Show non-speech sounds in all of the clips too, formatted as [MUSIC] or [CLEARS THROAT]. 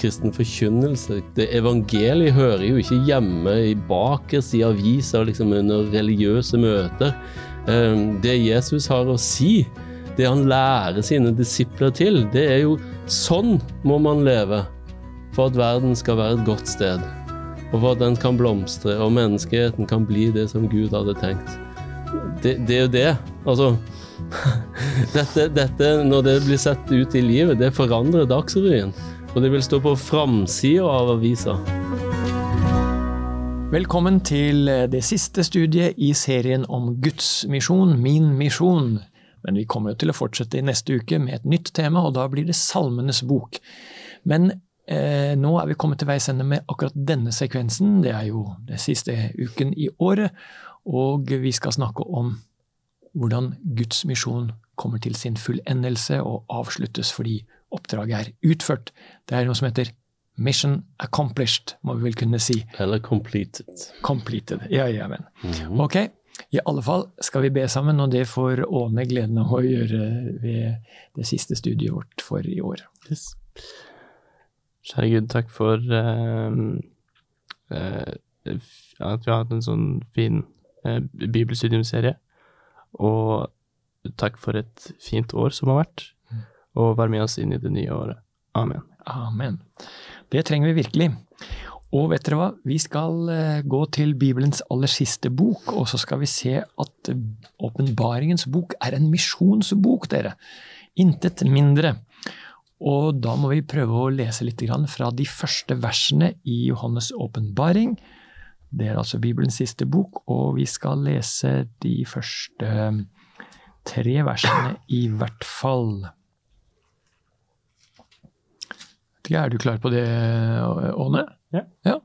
kristen forkynnelse. Det Evangeliet hører jo ikke hjemme i bakerst i aviser liksom under religiøse møter. Ehm, det Jesus har å si, det han lærer sine disipler til, det er jo sånn må man leve for at verden skal være et godt sted. Og for at den kan blomstre, og menneskeheten kan bli det som Gud hadde tenkt. Det, det er jo det. Altså [LAUGHS] dette, dette, når det blir sett ut i livet, det forandrer Dagsrevyen. Og det vil stå på framsida av avisa. Velkommen til det siste studiet i serien om Guds misjon, min misjon. Men vi kommer jo til å fortsette i neste uke med et nytt tema, og da blir det Salmenes bok. Men eh, nå er vi kommet til veis ende med akkurat denne sekvensen. Det er jo den siste uken i året, og vi skal snakke om hvordan Guds misjon kommer til sin fullendelse og avsluttes fordi oppdraget er utført. Det er noe som heter Mission accomplished, må vi vel kunne si. Eller completed. Completed, ja, ja, men. Mm. Ok, i alle fall skal vi be sammen, og det får Åne gleden av å gjøre ved det siste studiet vårt for i år. Yes. Kjære Gud, takk for uh, uh, at vi har hatt en sånn fin uh, bibelstudiumserie. Og takk for et fint år som har vært, og vær med oss inn i det nye året. Amen. Amen. Det trenger vi virkelig. Og vet dere hva, vi skal eh, gå til Bibelens aller siste bok, og så skal vi se at åpenbaringens bok er en misjonsbok, dere. Intet mindre. Og da må vi prøve å lese litt fra de første versene i Johannes' åpenbaring. Det er altså Bibelens siste bok, og vi skal lese de første tre versene i hvert fall. Er du klar på det, Åne? Ja. ja.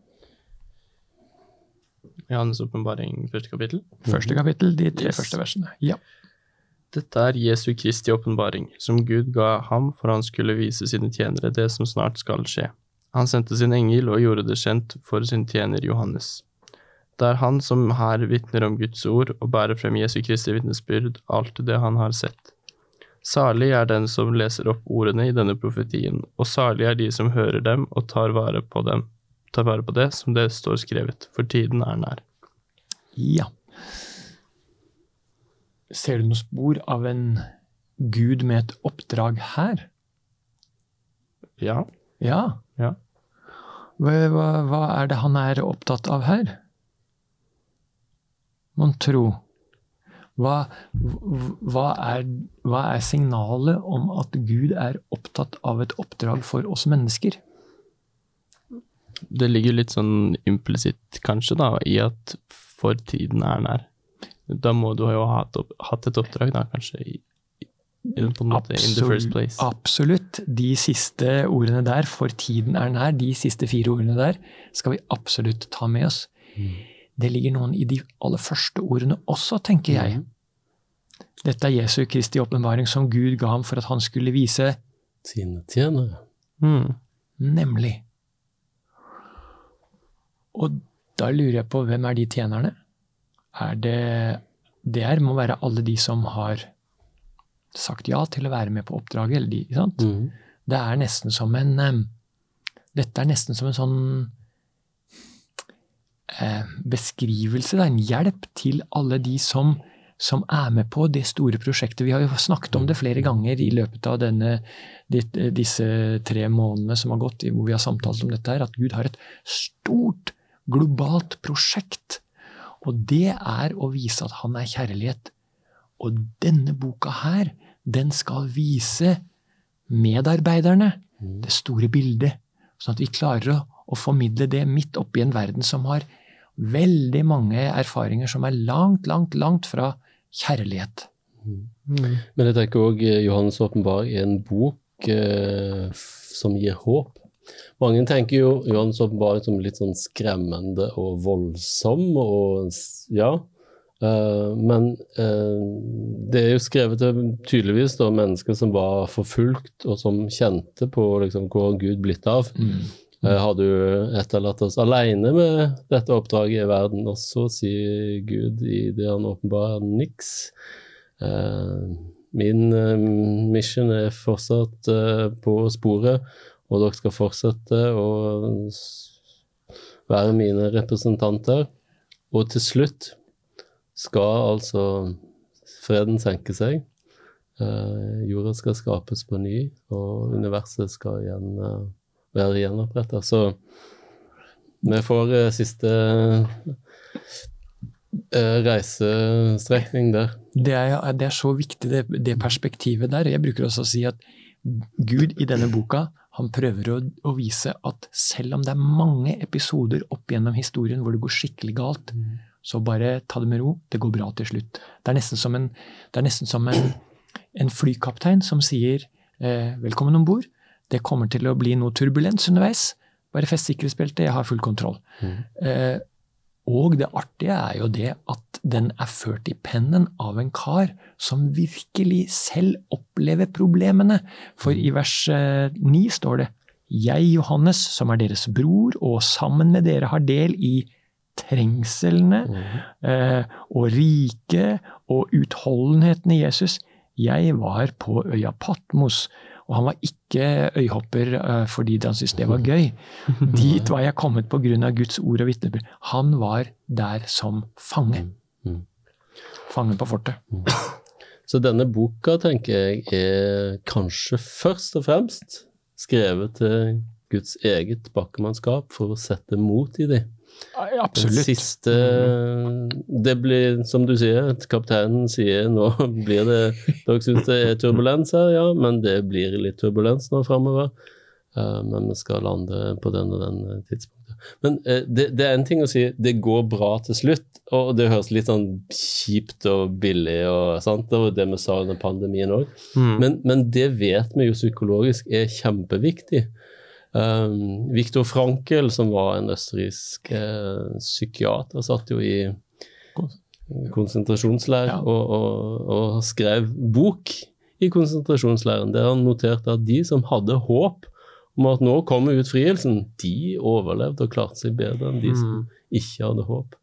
Johannes' åpenbaring, første kapittel? Første kapittel, de tre yes. første versene. Ja. Dette er Jesu Kristi åpenbaring, som Gud ga ham for han skulle vise sine tjenere det som snart skal skje. Han sendte sin engel og gjorde det kjent for sin tjener Johannes. Det er han som her vitner om Guds ord og bærer frem Jesu Kristi vitnesbyrd, alt det han har sett. Salig er den som leser opp ordene i denne profetien, og salig er de som hører dem og tar vare på dem, tar vare på det som det står skrevet, for tiden er nær. Ja. Ser du noen spor av en gud med et oppdrag her? Ja. Ja. ja. Hva, hva, er det han er opptatt av her? mon tro? Hva, hva, er, hva, er, signalet om at Gud er opptatt av et oppdrag for oss mennesker? Det ligger litt sånn implisitt, kanskje, da, i at for tiden er nær. Da må du jo ha hatt et oppdrag, da, kanskje, i, på en måte, Absolutt, in the first place. Absolutt. De siste ordene der, 'for tiden er nær', de siste fire ordene der, skal vi absolutt ta med oss. Mm. Det ligger noen i de aller første ordene også, tenker jeg. Mm. Dette er Jesu Kristi åpenbaring som Gud ga ham for at han skulle vise Sine tjenere. Mm. Nemlig. Og da lurer jeg på hvem er de tjenerne? Er det Det er, må være alle de som har sagt ja til å være med på oppdraget. Eller de, sant? Mm. Det er nesten som en Dette er nesten som en sånn Eh, er en hjelp til alle de som, som, er med på det store prosjektet. Vi har jo snakket om det flere ganger i løpet av denne, disse tre månedene som har gått, hvor vi har samtalt om dette, her, at Gud har et stort, globalt prosjekt. Og det er å vise at han er kjærlighet. Og denne boka her, den skal vise medarbeiderne det store bildet, sånn at vi klarer å, å formidle det midt oppi en verden som har veldig mange erfaringer som er langt, langt, langt fra kjærlighet. Mm. Men jeg tenker òg eh, Johannes åpenbaring er en bok eh, som gir håp. Mange tenker jo Johannes åpenbaring som litt sånn skremmende og voldsom, og ja. Uh, men uh, det er jo skrevet til tydeligvis da, mennesker som var forfulgt, og som kjente på liksom, hvor Gud blitt av. Mm. Eh, har du etterlatt oss alene med dette oppdraget i verden? også, sier Gud i det han åpenbarer, niks. Eh, min eh, mission er fortsatt på sporet, og dere skal fortsette å være mine representanter. Og til slutt skal altså freden senke seg. Jorda skal skapes på ny, og universet skal igjen være gjenoppretta. Så vi får uh, siste reisestrekning der. Det er, det er, så viktig, det, det, perspektivet der. Jeg bruker også å si at Gud i denne boka han prøver å, å, vise at selv om det er mange episoder opp gjennom historien hvor det går skikkelig galt, så bare ta det med ro. Det går bra til slutt. Det er nesten som en, nesten som en, en flykaptein som sier eh, 'velkommen om bord'. Det kommer til å bli noe turbulens underveis. Bare fest sikkerhetsbeltet, jeg har full kontroll. Mm. Eh, og det artige er jo det at den er ført i pennen av en kar som virkelig selv opplever problemene. For i vers 9 eh, står det Jeg, Johannes, som er deres bror, og sammen med dere har del i trengselene mm. eh, og riket og utholdenheten i Jesus. Jeg var på øya Patmos og han var ikke øyhopper uh, fordi han syntes det var gøy. [LAUGHS] Dit var jeg kommet pga. Guds ord og vitnesbyrd. Han var der som fange. Mm. Mm. På fortet. Mm. Så denne boka, tenker jeg, er kanskje først og fremst skrevet til Guds eget bakkemannskap for å sette mot i dem. Absolutt. Siste Det blir, som du sier, kapteinen sier nå blir det Dere syns det er turbulens her, ja, men det blir litt turbulens nå framover. Uh, men vi skal lande på den og den eh, tidspunktet. Men uh, det, det, er en ting å si det går bra til slutt, og det høres litt sånn kjipt og billig og sant, det var det vi sa under pandemien òg. Mm. Men, men, det vet vi jo psykologisk er kjempeviktig. Um, Viktor Frankel, som var en østerriksk uh, psykiater, satt jo i konsentrasjonsleir ja. og, og, og, skrev bok i konsentrasjonsleiren, der han noterte at de som hadde håp om at nå kommer utfrielsen, de overlevde og klarte seg bedre enn de som mm. ikke hadde håp.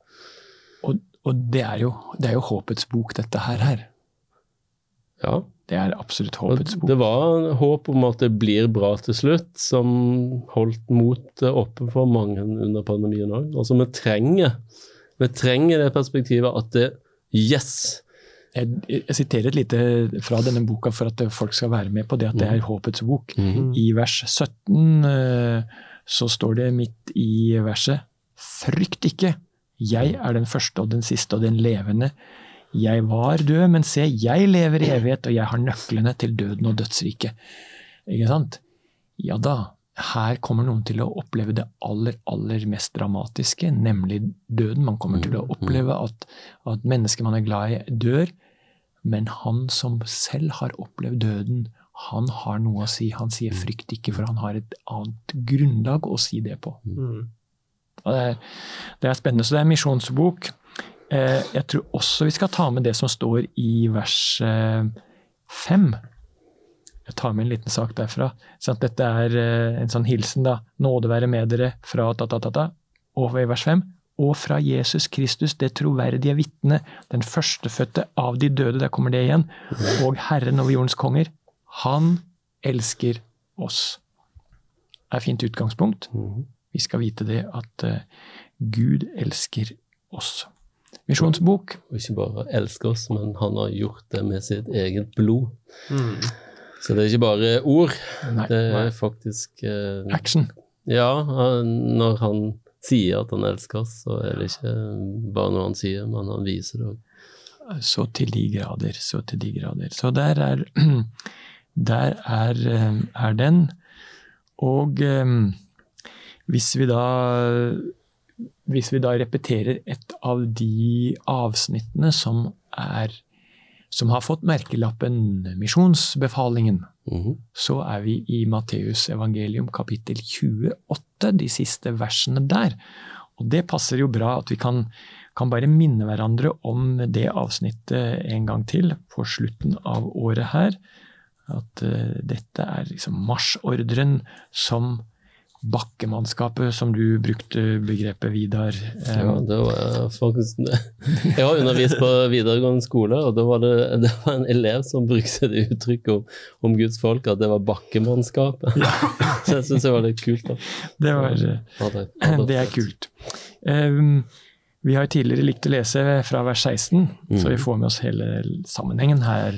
Og, og det, er jo, det, er jo, håpets bok, dette her. her. Ja. Det er absolutt håpets bok. Det var håp om at det blir bra til slutt, som holdt motet oppe for mange under pandemien òg. Altså, vi trenger, vi trenger det perspektivet at det Yes! Jeg, jeg, siterer et lite fra denne boka for at folk skal være med på det at det er mm. håpets bok. Mm. I vers 17 eh, så står det midt i verset Frykt ikke, jeg er den første og den siste og den levende. Jeg var død, men se, jeg lever i evighet, og jeg har nøklene til døden og dødsriket. Ikke sant? Ja da, her kommer noen til å oppleve det aller, aller mest dramatiske, nemlig døden. Man kommer til å mm, mm. oppleve at, at mennesker man er glad i, dør. Men han som selv har opplevd døden, han har noe å si. Han sier 'frykt ikke', for han har et annet grunnlag å si det på. Mm. Det, er, det, er, spennende. Så det er en misjonsbok. Eh, jeg tror også vi skal ta med det som står i vers eh, fem. Jeg tar med en liten sak derfra. Sånn Dette er eh, en sånn hilsen, da. Nåde være med dere fra ta-ta-ta-ta. Og i vers fem. Og fra Jesus Kristus, det troverdige vitne, den førstefødte av de døde, der kommer det igjen, og Herren over jordens konger. Han elsker oss. Det er et fint utgangspunkt. Mhm. Vi skal vite det at Gud elsker oss misjonsbok. Og ikke bare elsker oss, men han har gjort det med sitt eget blod. Mm. Så det er ikke bare ord, nei, det er nei. faktisk eh, Action. Ja, når han sier at han elsker oss, så er det ikke bare noe han sier, men han viser det òg. Så til de grader, så til de grader. Så der er, [CLEARS THROAT] der er, eh, er den. Og eh, hvis vi da hvis vi da repeterer et av de avsnittene som, er, som har fått merkelappen misjonsbefalingen, mm -hmm. så er vi i Matteus evangelium kapittel 28, de siste versene der. Og det passer jo bra at vi kan, kan bare minne hverandre om det avsnittet en gang til på slutten av året her. At uh, dette er liksom marsjordren som bakkemannskapet, som du brukte begrepet, Vidar. Eh, Ja, det var faktisk Jeg har undervist på videregående skole, og da var det, det var en elev som brukte det uttrykket om, om Guds folk, at det var bakkemannskapet. [LAUGHS] Så jeg syns det var litt kult. da. det, var, ja, det, det er kult. Um, vi har tidligere likt å lese fra vers 16, så vi får med oss hele sammenhengen her.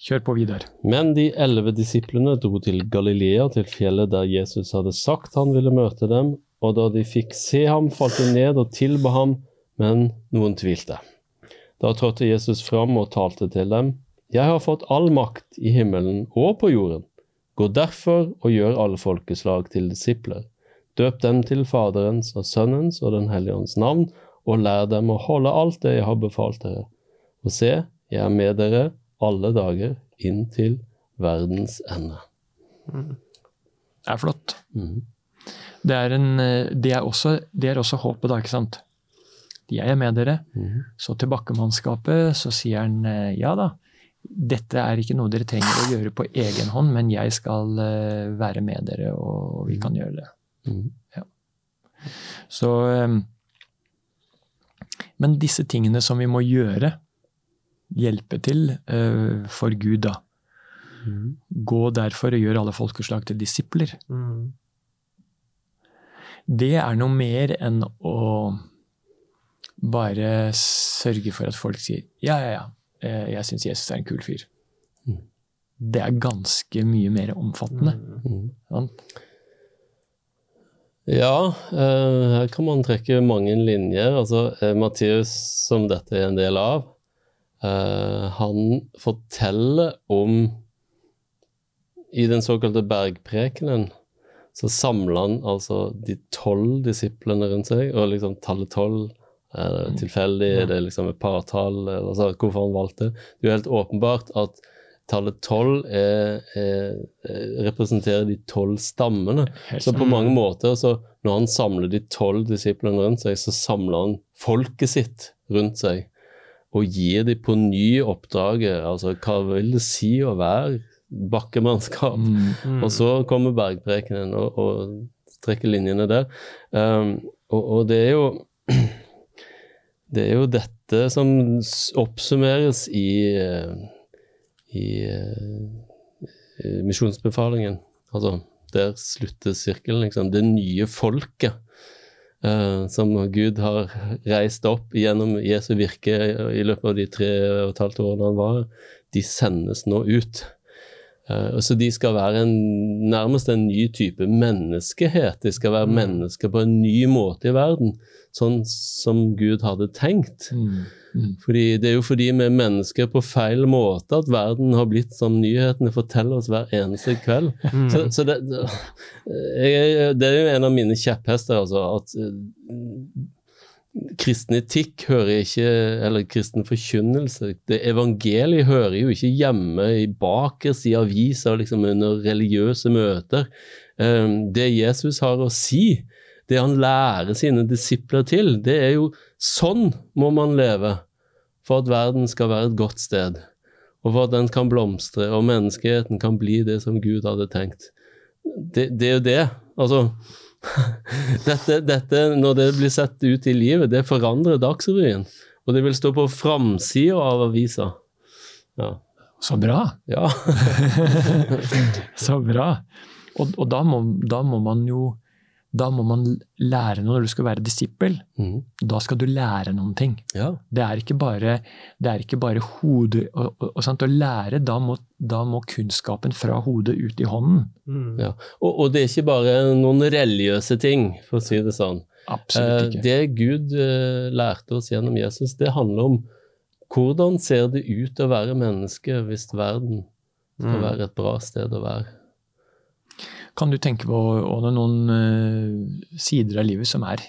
Kjør på, Vidar. Men de elleve disiplene dro til Galilea, til fjellet der Jesus hadde sagt han ville møte dem, og da de fikk se ham, falt de ned og tilba ham, men noen tvilte. Da trådte Jesus fram og talte til dem. Jeg har fått all makt i himmelen og på jorden. Gå derfor og gjør alle folkeslag til disipler. Døp dem til Faderens og Sønnens og Den hellige ånds navn, og lær dem å holde alt det jeg har befalt dere. Og se, jeg er med dere alle dager inn til verdens ende. Det er flott. Mm. Det er, en, eh, det er, også, det er også håpet, da, ikke sant? Jeg er med dere. Mm. Så til bakkemannskapet så sier han eh, ja da, dette er ikke noe dere trenger å gjøre på egen hånd, men jeg skal eh, være med dere, og vi kan gjøre det. Ja. Så Men disse tingene som vi må gjøre, hjelpe til uh, for Gud, da. Mm. Gå derfor og gjør alle folkeslag til disipler. Mm. Det er noe mer enn å bare sørge for at folk sier ja, ja, ja, eh, jeg syns Jesus er en kul fyr. Mm. Det er ganske mye mer omfattende. Sant? Ja, eh, her kan man trekke mange linjer. Altså, Matteus, som dette er en del av, eh, han forteller om I den såkalte bergprekenen så samler han altså de tolv disiplene rundt seg, og liksom tallet tolv er det tilfeldig, er det liksom et partall, eller så, hvorfor han valgte det. Det er jo helt åpenbart at tallet tolv er, er, er, representerer de tolv stammene. Så på mange måter, så når han samler de tolv disiplene rundt seg, så samler han folket sitt rundt seg og gir dem på ny oppdraget. Altså, hva vil det si å være bakkemannskap? Mm. Og så kommer bergprekenen og, og trekker linjene der. Um, og, og det er jo [CLEARS THROAT] Det er jo dette som oppsummeres i, eh, i eh, misjonsbefalingen. Altså, der slutter sirkelen, liksom. Det nye folket som Gud har reist opp gjennom Jesu virke i løpet av de tre og et halvt årene han var de sendes nå ut. Eh, og så de skal være en, nærmest en ny type menneskehet. De skal være mennesker på en ny måte i verden, sånn som Gud hadde tenkt. Mm. Mm. Fordi Det er jo fordi vi er mennesker på feil måte at verden har blitt som nyhetene forteller oss hver eneste kveld. Så, så det, det, jeg, det er jo en av mine kjepphester, altså, at eh, kristen etikk hører ikke, eller kristen forkynnelse det Evangeliet hører jo ikke hjemme i bakerst i aviser liksom under religiøse møter. Eh, Det Jesus har å si, det han lærer sine disipler til, det er jo sånn må man leve for at verden skal være et godt sted, og for at den kan blomstre og menneskeheten kan bli det som Gud hadde tenkt. Det, det er jo det. Altså [LAUGHS] dette, dette, når det blir sett ut i livet, det forandrer Dagsrevyen. Og det vil stå på framsida av avisa. Ja. Så bra! ja. [LAUGHS] Så bra. Og, og da, må, da må man jo da må man lære noe når du skal være disippel. Mm. Da skal du lære noen ting. ja. Det er ikke bare, det er ikke bare hodet og, og, og sant? Å lære, da må, da må kunnskapen fra hodet ut i hånden. Mm. ja. Og, og det er ikke bare noen religiøse ting, for å si det sånn. Absolutt Eh, ikke. Det Gud eh, lærte oss gjennom Jesus, det handler om hvordan ser det ut å være menneske hvis verden skal Mm. være et bra sted å være. Kan du tenke på Åne, noen eh, sider av livet som er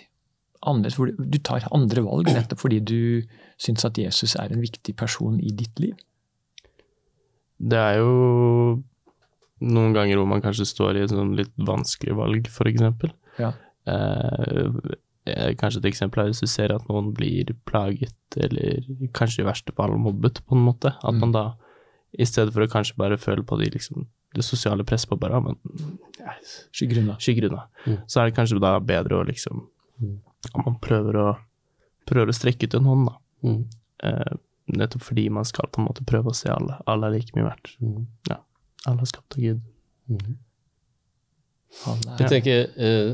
annerledes, hvor du, tar andre valg nettopp fordi du syns at Jesus er en viktig person i ditt liv? Det er jo noen ganger hvor man kanskje står i et sånn litt vanskelig valg, eksempel. Ja. Eh, eh, kanskje et eksempel er hvis du ser at noen blir plaget, eller kanskje i verste fall mobbet, på en måte. At Mm. man da, i stedet for å kanskje bare føle på de liksom det sosiale presset på bare, ja, men ja, Skygger unna. skygger unna. Mm. Så er det kanskje da bedre å liksom Mm. Om man prøver å, prøver å strekke ut en hånd, da. Mm. Eh, nettopp fordi man skal på en måte prøve å se alle. Alle er like mye verdt. Mm. Alle er skapt av Gud. Mm. Jeg er- tenker, eh,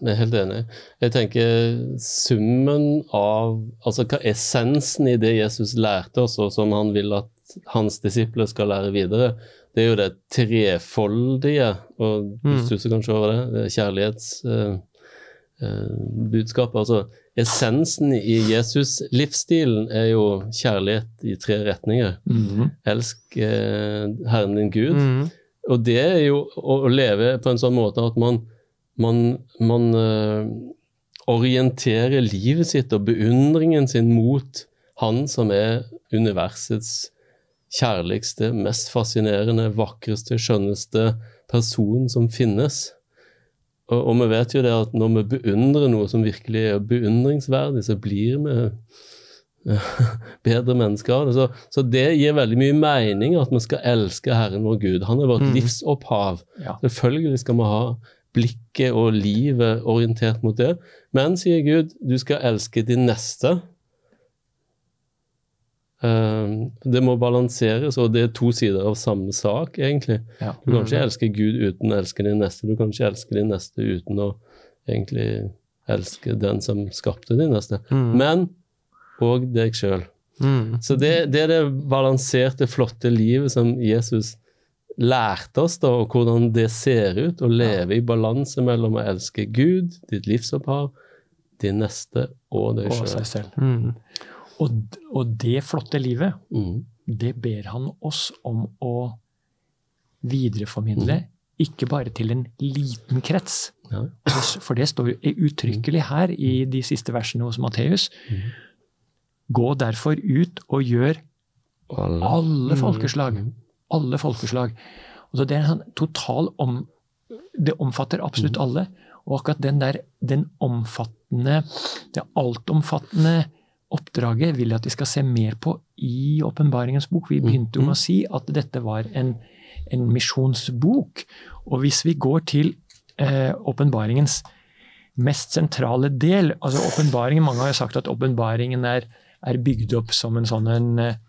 jeg er helt enig. Jeg tenker summen av Altså hva essensen i det Jesus lærte oss, og som han vil at hans disipler skal lære videre, det er jo det trefoldige, og du Mm. stusser kanskje over det, det kjærlighetsbudskapet. Eh, budskapet. altså essensen i Jesus-livsstilen er jo kjærlighet i tre retninger. Mhm. Elsk eh, Herren din Gud. Mm. Og det er jo å, leve på en sånn måte at man, man, man eh, orienterer livet sitt og beundringen sin mot han som er universets kjærligste, mest fascinerende, vakreste, skjønneste person som finnes. Og, og vi vet jo det at når vi beundrer noe som virkelig er beundringsverdig, så blir vi [LAUGHS] bedre mennesker av det. Så, så det gir veldig mye mening at vi skal elske Herren vår Gud. Han er vårt Mm. livsopphav. Ja. Selvfølgelig skal vi ha blikket og livet orientert mot det. Men, sier Gud, du skal elske din neste. Eh, det må balanseres, og det er to sider av samme sak, egentlig. Ja. Du kan ikke elske Gud uten å elske din neste. Du kan ikke elske din neste uten å egentlig elske den som skapte din neste. Mm. Men òg deg sjøl. Mm. Så det, det er det balanserte, flotte livet som Jesus lærte oss, da, og hvordan det ser ut. Å leve i balanse mellom å elske Gud, ditt livsopphav, din neste og deg Og sjøl. Mm. Og, og det flotte livet, Mm. det ber han oss om å videreformidle, ikke bare til en liten krets. Ja. For det står jo uttrykkelig her i de siste versene hos Matteus. Mm. Gå derfor ut og gjør Alle. alle folkeslag. Mhm. Alle folkeslag. Og så det er sånn total om, Det omfatter absolutt alle. Og akkurat den der, den omfattende, det altomfattende oppdraget vil jeg at vi skal se mer på i Åpenbaringens bok. Vi begynte jo med å si at dette var en, en misjonsbok. Og hvis vi går til eh, mest sentrale del altså åpenbaringen, Mange har jo sagt at åpenbaringen er, er bygd opp som en sånn en eh,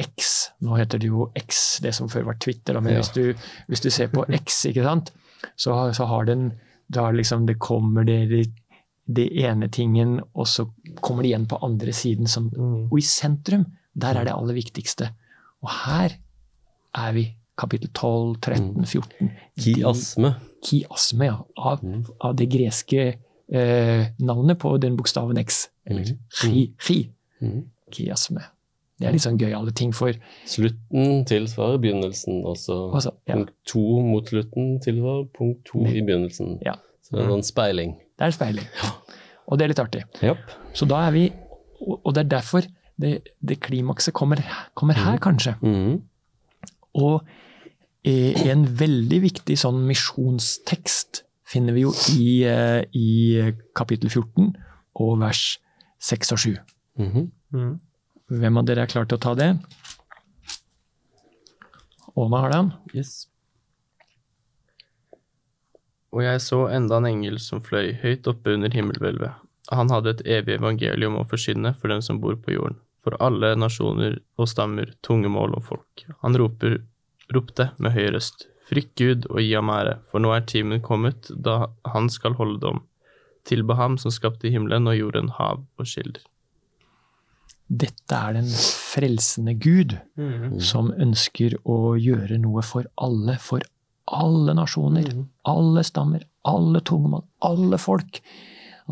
X. Nå heter det jo X, det som før var Twitter. Men Ja. hvis, du, hvis du ser på X, ikke sant, så, så har den da liksom Det kommer det, det, ene tingen, og så kommer det igjen på andre siden. Som, Mm. og i sentrum, der er det aller viktigste. Og her er vi. Kapittel 12, 13, 14. Kiasme. Kiasme, ja. Av, Mm. av det greske eh, navnet på den bokstaven X. Eller chi, chi. Mm. Kiasme. Det er litt sånn gøyale ting for Slutten tilsvarer begynnelsen, også. også ja, punkt to mot slutten tilsvarer punkt to i begynnelsen. Ja. Så det er en sånn speiling. Det er speiling. Og det er litt artig. Yep. Så da er vi Og det er derfor det, det klimakset kommer, kommer her, kanskje. Mm. Og eh, en veldig viktig sånn misjonstekst finner vi jo i, eh, i kapittel 14 og vers 6 og 7. Mhm. Mm. Hvem av dere er klar til å ta det? Åna har den. Yes. Og jeg så enda en engel som fløy høyt oppe under himmelhvelvet. Han hadde et evig evangelium å forsyne for dem som bor på jorden, for alle nasjoner og stammer, tungemål og folk. Han roper, ropte med høy røst, frykt Gud og gi ham ære, for nå er timen kommet da han skal holde dom. Tilbe ham som skapte himmelen og jorden, hav og skilder Dette er den frelsende Gud som ønsker å gjøre noe for alle, for alle nasjoner, alle stammer, alle tungemål, alle folk.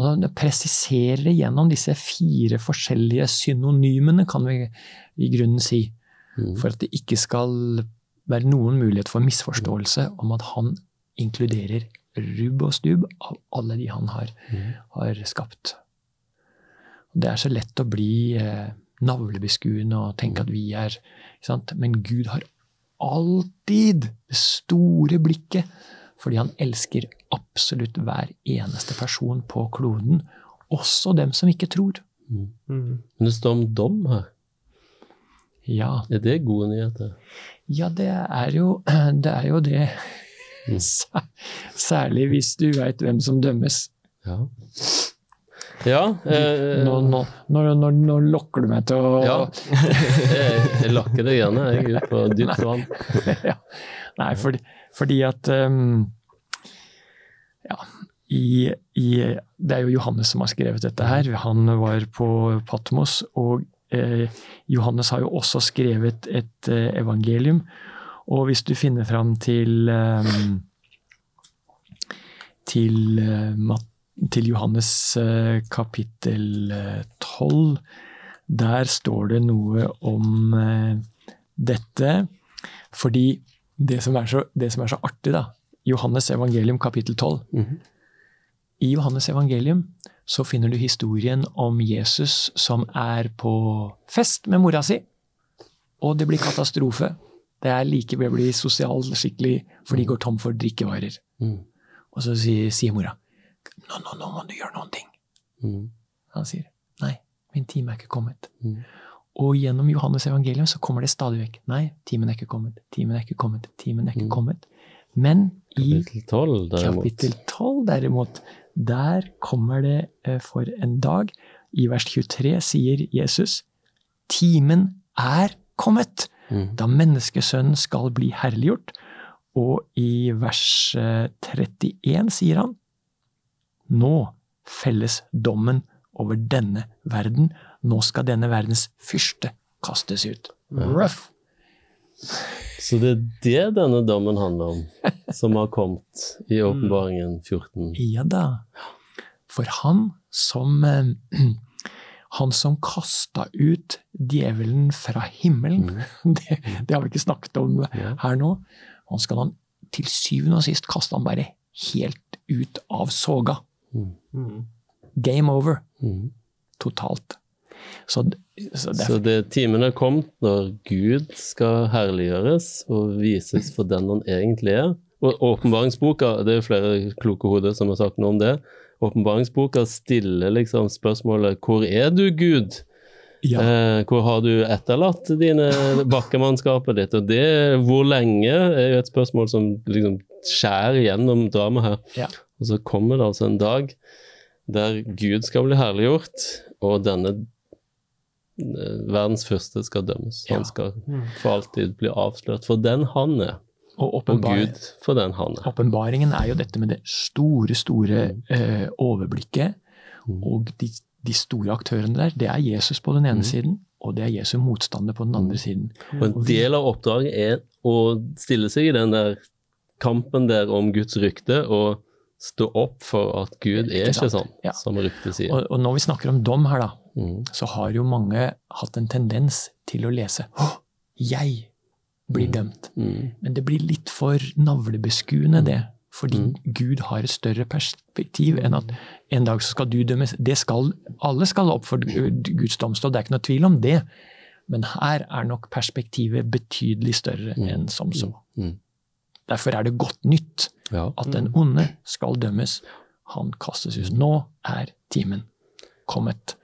Og det presiserer gjennom disse fire forskjellige synonymene, kan vi i grunnen si, Mm. for at det ikke skal være noen mulighet for misforståelse om at han inkluderer rubb og stubb av alle de han har, mm. har skapt. Det er så lett å bli eh, navlebeskuende og tenke at vi er? Men Gud har alltid det store blikket, fordi han elsker absolutt hver eneste person på kloden, også dem som ikke tror. Mm. Men det står om dom her. Ja, Er det gode nyheter? Ja, det er jo [CLEARS THROAT] det. Er jo det. Mm. [LAUGHS] Særlig hvis du veit hvem som dømmes. Ja. Ja, eh, Nå, nå, nå, nå, lokker du meg til å [LAUGHS] ja. Jeg, lakker det gjerne jeg ut på [LAUGHS] dypt vann. [LAUGHS] ja. Nei, fordi, fordi at um, Ja, i, i, det er jo Johannes som har skrevet dette her. Han var på Patmos, og eh, Johannes har jo også skrevet et eh, evangelium. Og hvis du finner fram til um, til, Mat- til Johannes eh, kapittel eh, 12, der står det noe om eh, dette. Fordi det som, er så, det som er så artig, da, Johannes evangelium kapittel 12 Mhm. I Johannes evangelium så finner du historien om Jesus som er på fest med mora si, og det blir katastrofe. Det er like ved å bli sosial skikkelig, for de går tom for drikkevarer. Mm. Og så sier, sier mora nå, nå, nå må du gjøre noen ting. Mm. Han sier nei, min time er ikke kommet. Mm. Og gjennom Johannes evangelium så kommer det stadig vekk. Nei, timen er ikke kommet, timen er ikke kommet, timen er ikke Mm. kommet. Men i Kapittel 12, derimot. kapittel 12 derimot, der kommer det eh, for en dag. I vers 23 sier Jesus timen er kommet Mm. da menneskesønnen skal bli herliggjort. Og i vers eh, 31 sier han nå felles dommen over denne verden. Nå skal denne verdens fyrste kastes ut. Ruff! Så det er det denne dommen handler om, som har kommet i åpenbaringen 14. Ja da. For han som eh, [CLEARS THROAT] Han som kasta ut djevelen fra himmelen, [LAUGHS] det, det har vi ikke snakket om her nå. Han skal han til syvende og sist kaste han bare helt ut av soga. Mm. Game over. Mm. Totalt. Så, så Så det timen er kommet når Gud skal herliggjøres og vises for den han egentlig er. Og åpenbaringsboka, det er flere kloke hoder som har sagt noe om det. Åpenbaringsboka stiller liksom spørsmålet 'Hvor er du, Gud?' ja, Eh, hvor har du etterlatt dine bakkemannskapet ditt? Og det, hvor lenge, er jo et spørsmål som liksom skjærer gjennom dramaet her. Ja. Og så kommer det altså en dag der Gud skal bli herliggjort, og denne eh, verdens første skal dømmes. Han skal for alltid bli avslørt for den han er, og og Gud for den han er. åpenbaringen er jo dette med det store, store eh, overblikket. Mm. Og de, de store aktørene der, det er Jesus på den ene siden, og det er Jesu motstander på den andre siden. Og en del av oppdraget er å stille seg i den der kampen der om Guds rykte, og stå opp for at Gud er ikke ikke sånn, Ja. som ryktet sier. Og, og når vi snakker om dom her, da, Mm. så har jo mange hatt en tendens til å lese Å, jeg blir dømt. Mm. Men det blir litt for navlebeskuende, det. Fordi Gud har et større perspektiv enn at en dag så skal du dømmes. Det skal, alle skal opp for Guds domstol, det er ikke noe tvil om det. Men her er nok perspektivet betydelig større enn som så. Mm. Derfor er det godt nytt Ja. at den onde skal dømmes. Han kastes ut. Nå er timen kommet.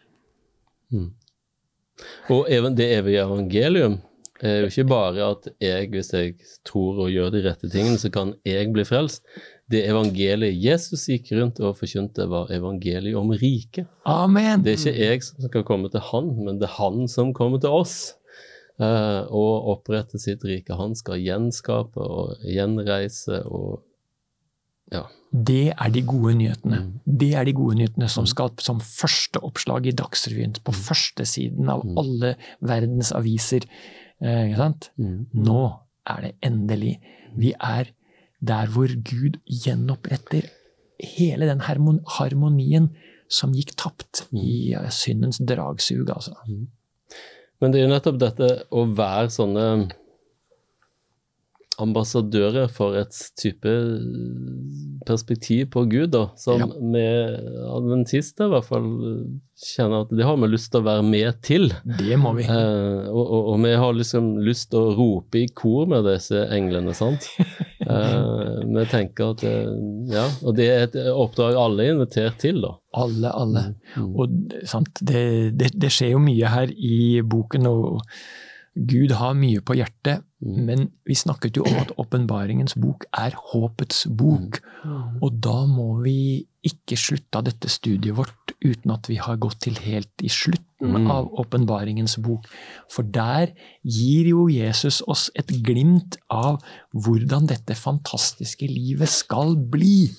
Og even det evige evangelium er jo ikke bare at jeg, hvis jeg tror og gjør de rette tingene, så kan jeg bli frelst. Det evangeliet Jesus gikk rundt og forkynte, var evangeliet om riket. Amen! Det er ikke jeg som skal komme til han, men det er han som kommer til oss. Eh, og opprette sitt rike. Han skal gjenskape og gjenreise og ja. Det er de gode nyhetene. Mm. Det er de gode nyhetene som skal som første oppslag i Dagsrevyen, på førstesiden første siden av alle verdens aviser. Eh, sant? Mm. Nå er det endelig. Vi er der hvor Gud gjenoppretter hele den harmonien som gikk tapt Mm. i syndens dragsug, altså. Men det er jo nettopp dette å være sånne ambassadører for et type perspektiv på Gud, da, som Ja. vi adventister i hvert fall kjenner at det har vi lyst til å være med til. Det må vi. Eh, og, og, og vi har liksom lyst til å rope i kor med disse englene, sant. [LAUGHS] Eh, vi tenker at eh, Ja, og det er et oppdrag alle er invitert til, da. Alle, alle. Mm. Og sant, det, det, det skjer jo mye her i boken, og Gud har mye på hjertet. Mm. Men vi snakket jo om at åpenbaringens bok er håpets bok. Og da må vi ikke slutte av dette studiet vårt uten at vi har gått til helt i slutten Mm. av åpenbaringens bok. For der gir jo Jesus oss et glimt av hvordan dette fantastiske livet skal bli.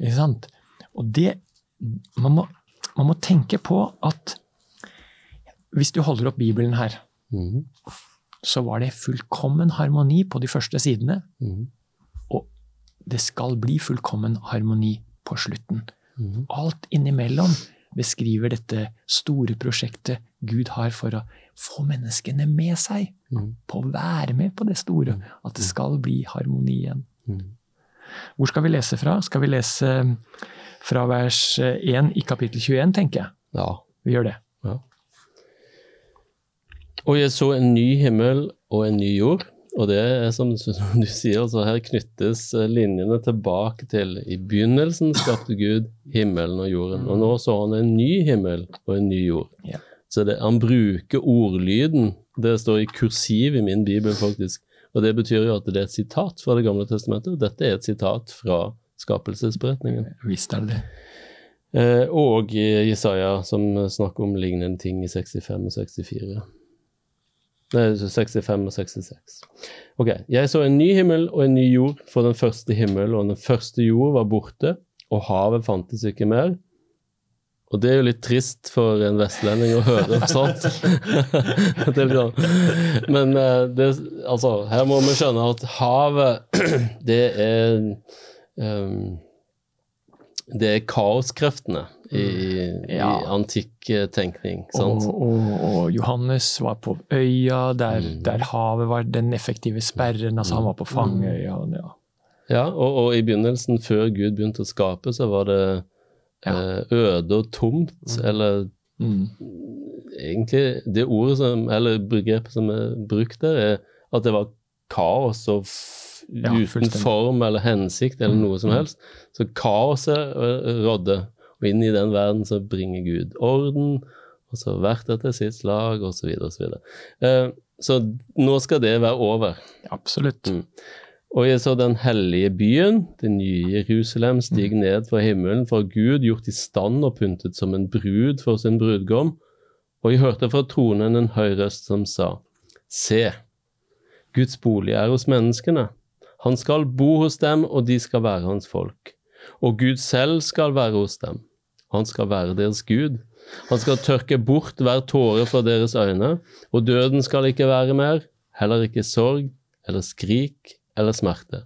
Ikke sant? Og det man må, man må tenke på at hvis du holder opp Bibelen her, Mhm. så var det fullkommen harmoni på de første sidene. Mm. Og det skal bli fullkommen harmoni på slutten. Mm. Alt innimellom beskriver dette store prosjektet Gud har for å få menneskene med seg. På å være med på det store. At det skal bli harmoni igjen. Hvor skal vi lese fra? Skal vi lese fra vers 1 i kapittel 21, tenker jeg. Ja. Vi gjør det. Og jeg så en ny himmel og en ny jord. Og det er som du sier, så her knyttes eh, linjene tilbake til I begynnelsen skapte Gud himmelen og jorden, og nå så han en ny himmel og en ny jord. Ja. Så det, han bruker ordlyden. Det står i kursiv i min bibel, faktisk. Og det betyr jo at det er et sitat fra Det gamle testamentet, og dette er et sitat fra skapelsesberetningen. Visst er det og Jesaja, som snakker om lignende ting i 65 og 64. Nei, 65 og 66. Ok, jeg så en ny himmel og en ny jord, for den første himmel og den første jord var borte, og havet fantes ikke mer. Og det er jo litt trist for en vestlending å høre sånt. [LAUGHS] Er liksom- Men eh, det, altså, her må vi skjønne at havet, [CLEARS THROAT] det er um, Det er kaoskreftene i, Ja. i antikk eh, tenkning. Og, og, og Johannes var på øya der, Mm. der havet var den effektive sperren. altså Han var på fangeøya. og Ja. Ja, og, og i begynnelsen, før Gud begynte å skape, så var det eh, øde og tomt, eller Mm. egentlig det ordet som, eller begrepet som er brukt der, er at det var kaos og Ja, uten form eller hensikt eller Mm, noe som helst. Så kaoset ø, rådde, og inn i den verden så bringer Gud orden, og så hvert etter sitt slag, videre og så. Eh, så nå skal det være over. Absolutt. Mm. Og jeg så den hellige byen, det nye Jerusalem, stig ned fra himmelen, fra Gud, gjort i stand og pyntet som en brud for sin brudgom. Og jeg hørte fra tronen en høy røst som sa, Se, Guds bolig er hos menneskene. Han skal bo hos dem, og de skal være hans folk. Og Gud selv skal være hos dem. Han skal være deres Gud. Han skal tørke bort hver tåre fra deres øyne, og døden skal ikke være mer, heller ikke sorg eller skrik eller smerte.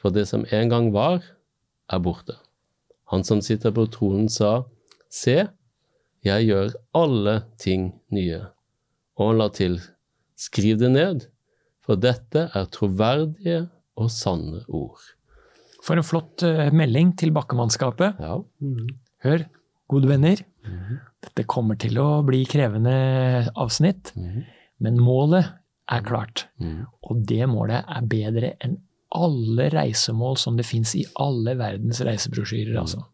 For det som en gang var, er borte. Han som sitter på tronen sa, Se, jeg gjør alle ting nye. Og han la til, skriv det ned, for dette er troverdige og sanne ord. For en flott eh, melding til bakkemannskapet. Ja. Hør, gode venner. Dette kommer til å bli krevende avsnitt, men målet er klart. Og det målet er bedre enn alle reisemål som det fins i alle verdens reisebrosjyrer, altså.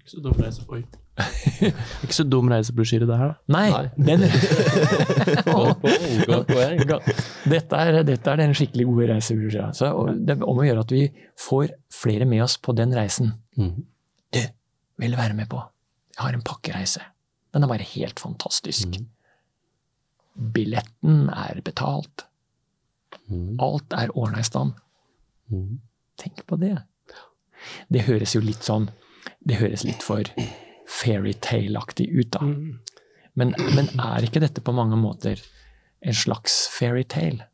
Ikke så dum reise... Oi. [LAUGHS] Ikke så dum reisebrosjyre det her, da. Nei, Nei. [LAUGHS] dette, er, dette er den skikkelig gode reisebrosjyra. Altså, det er om å gjøre at vi får flere med oss på den reisen. Mhm. Du, vil du være med på? Jeg har en pakkereise. Den er bare helt fantastisk. Billetten er betalt. Mm. Alt er ordna i stand. Mm. Tenk på det. Det høres jo litt sånn Det høres litt for fairytale-aktig ut, da. Men, men er ikke dette på mange måter en slags fairytale?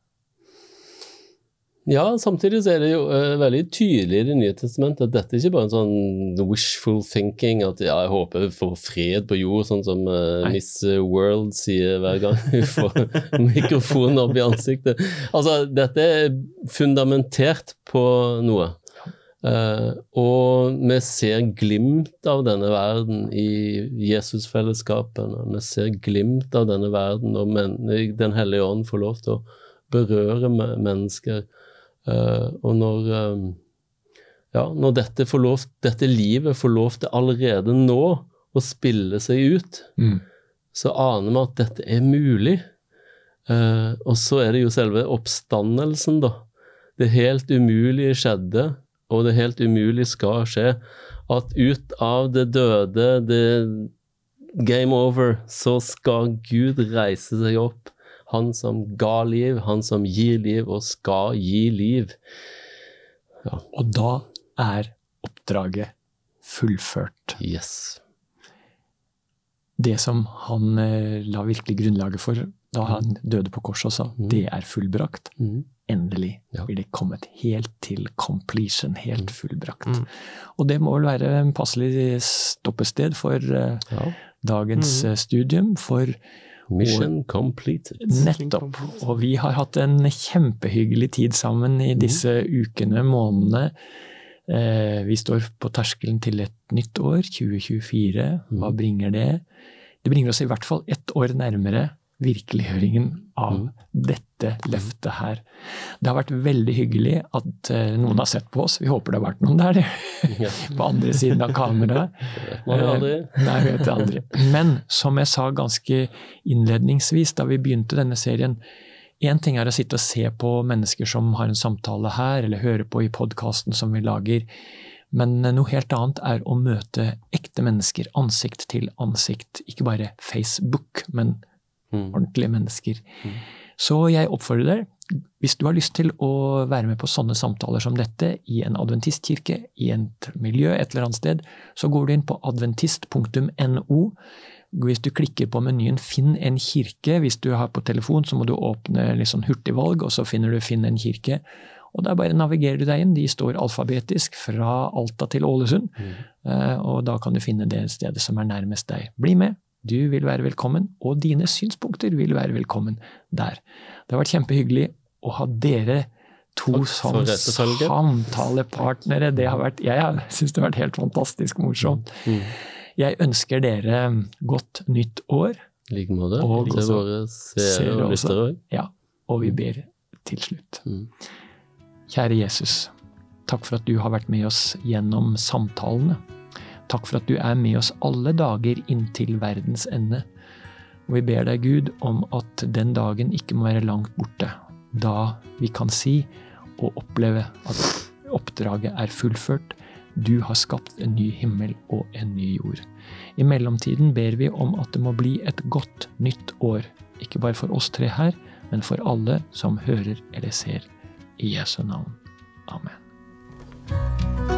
Ja, samtidig så er det jo uh, veldig tydelig i Det nye testamentet at dette er ikke bare en sånn wishful thinking, at ja, jeg håper vi får fred på jord, sånn som uh, Miss World sier hver gang [LAUGHS] hun får mikrofonen opp i ansiktet. Altså, dette er fundamentert på noe. Uh, og vi ser glimt av denne verden i Jesusfellesskapene. Vi ser glimt av denne verden når Den hellige ånd får lov til å berøre me- mennesker. Eh, og når, eh, ja, når dette, lov, dette livet får lov til allerede nå å spille seg ut, Mm. så aner vi at dette er mulig. Eh, og så er det jo selve oppstandelsen, da. Det helt umulige skjedde, og det helt umulige skal skje. At ut av det døde, det game over, så skal Gud reise seg opp. Han som ga liv, han som gir liv og skal gi liv. Ja. Og da er oppdraget fullført. Yes. Det som han eh, la virkelig grunnlaget for da han døde på korset også, Mm. det er fullbrakt. Mm. Endelig Ja. blir det kommet helt til completion, helt fullbrakt. Mm. Og det må vel være en passelig stoppested for eh, Ja. dagens Mm. eh, studium, for Mission completed. nettopp. Og vi har hatt en kjempehyggelig tid sammen i disse ukene, månedene. Eh, vi står på terskelen til et nytt år, 2024. Hva Mm. bringer det? Det bringer oss i hvert fall ett år nærmere virkeliggjøringen av Mm. dette løftet her. Det har vært veldig hyggelig at eh, noen har sett på oss. Vi håper det har vært noen der, [LAUGHS] på andre siden av kameraet. [LAUGHS] Aldri. Nei, vet aldri. Men som jeg sa ganske innledningsvis da vi begynte denne serien, én ting er å sitte og se på mennesker som har en samtale her, eller høre på i podkasten som vi lager, men noe helt annet er å møte ekte mennesker ansikt til ansikt. Ikke bare Facebook, men Mm. ordentlige mennesker. Mm. Så jeg oppfordrer deg, hvis du har lyst til å være med på sånne samtaler som dette i en adventistkirke, i et miljø et eller annet sted, så går du inn på adventist.no. Hvis du klikker på menyen 'Finn en kirke', hvis du har på telefon, så må du åpne litt sånn hurtigvalg, og så finner du 'Finn en kirke'. Og der bare navigerer du deg inn. De står alfabetisk fra Alta til Ålesund. Mm. Eh, Og da kan du finne det stedet som er nærmest deg. Bli med, du vil være velkommen, og dine synspunkter vil være velkommen der. Det har vært kjempehyggelig å ha dere to som samtalepartnere. Det har vært, jeg syns det har vært helt fantastisk morsomt. Mm. Jeg ønsker dere godt nytt år, I like måte. Og til våre seere og lyttere òg. ja, og vi ber til slutt. Mm. Kjære Jesus, takk for at du har vært med oss gjennom samtalene. Takk for at du er med oss alle dager inntil verdens ende. Og vi ber deg, Gud, om at den dagen ikke må være langt borte, da vi kan si og oppleve at oppdraget er fullført. Du har skapt en ny himmel og en ny jord. I mellomtiden ber vi om at det må bli et godt nytt år, ikke bare for oss tre her, men for alle som hører eller ser. I Jesu navn. Amen.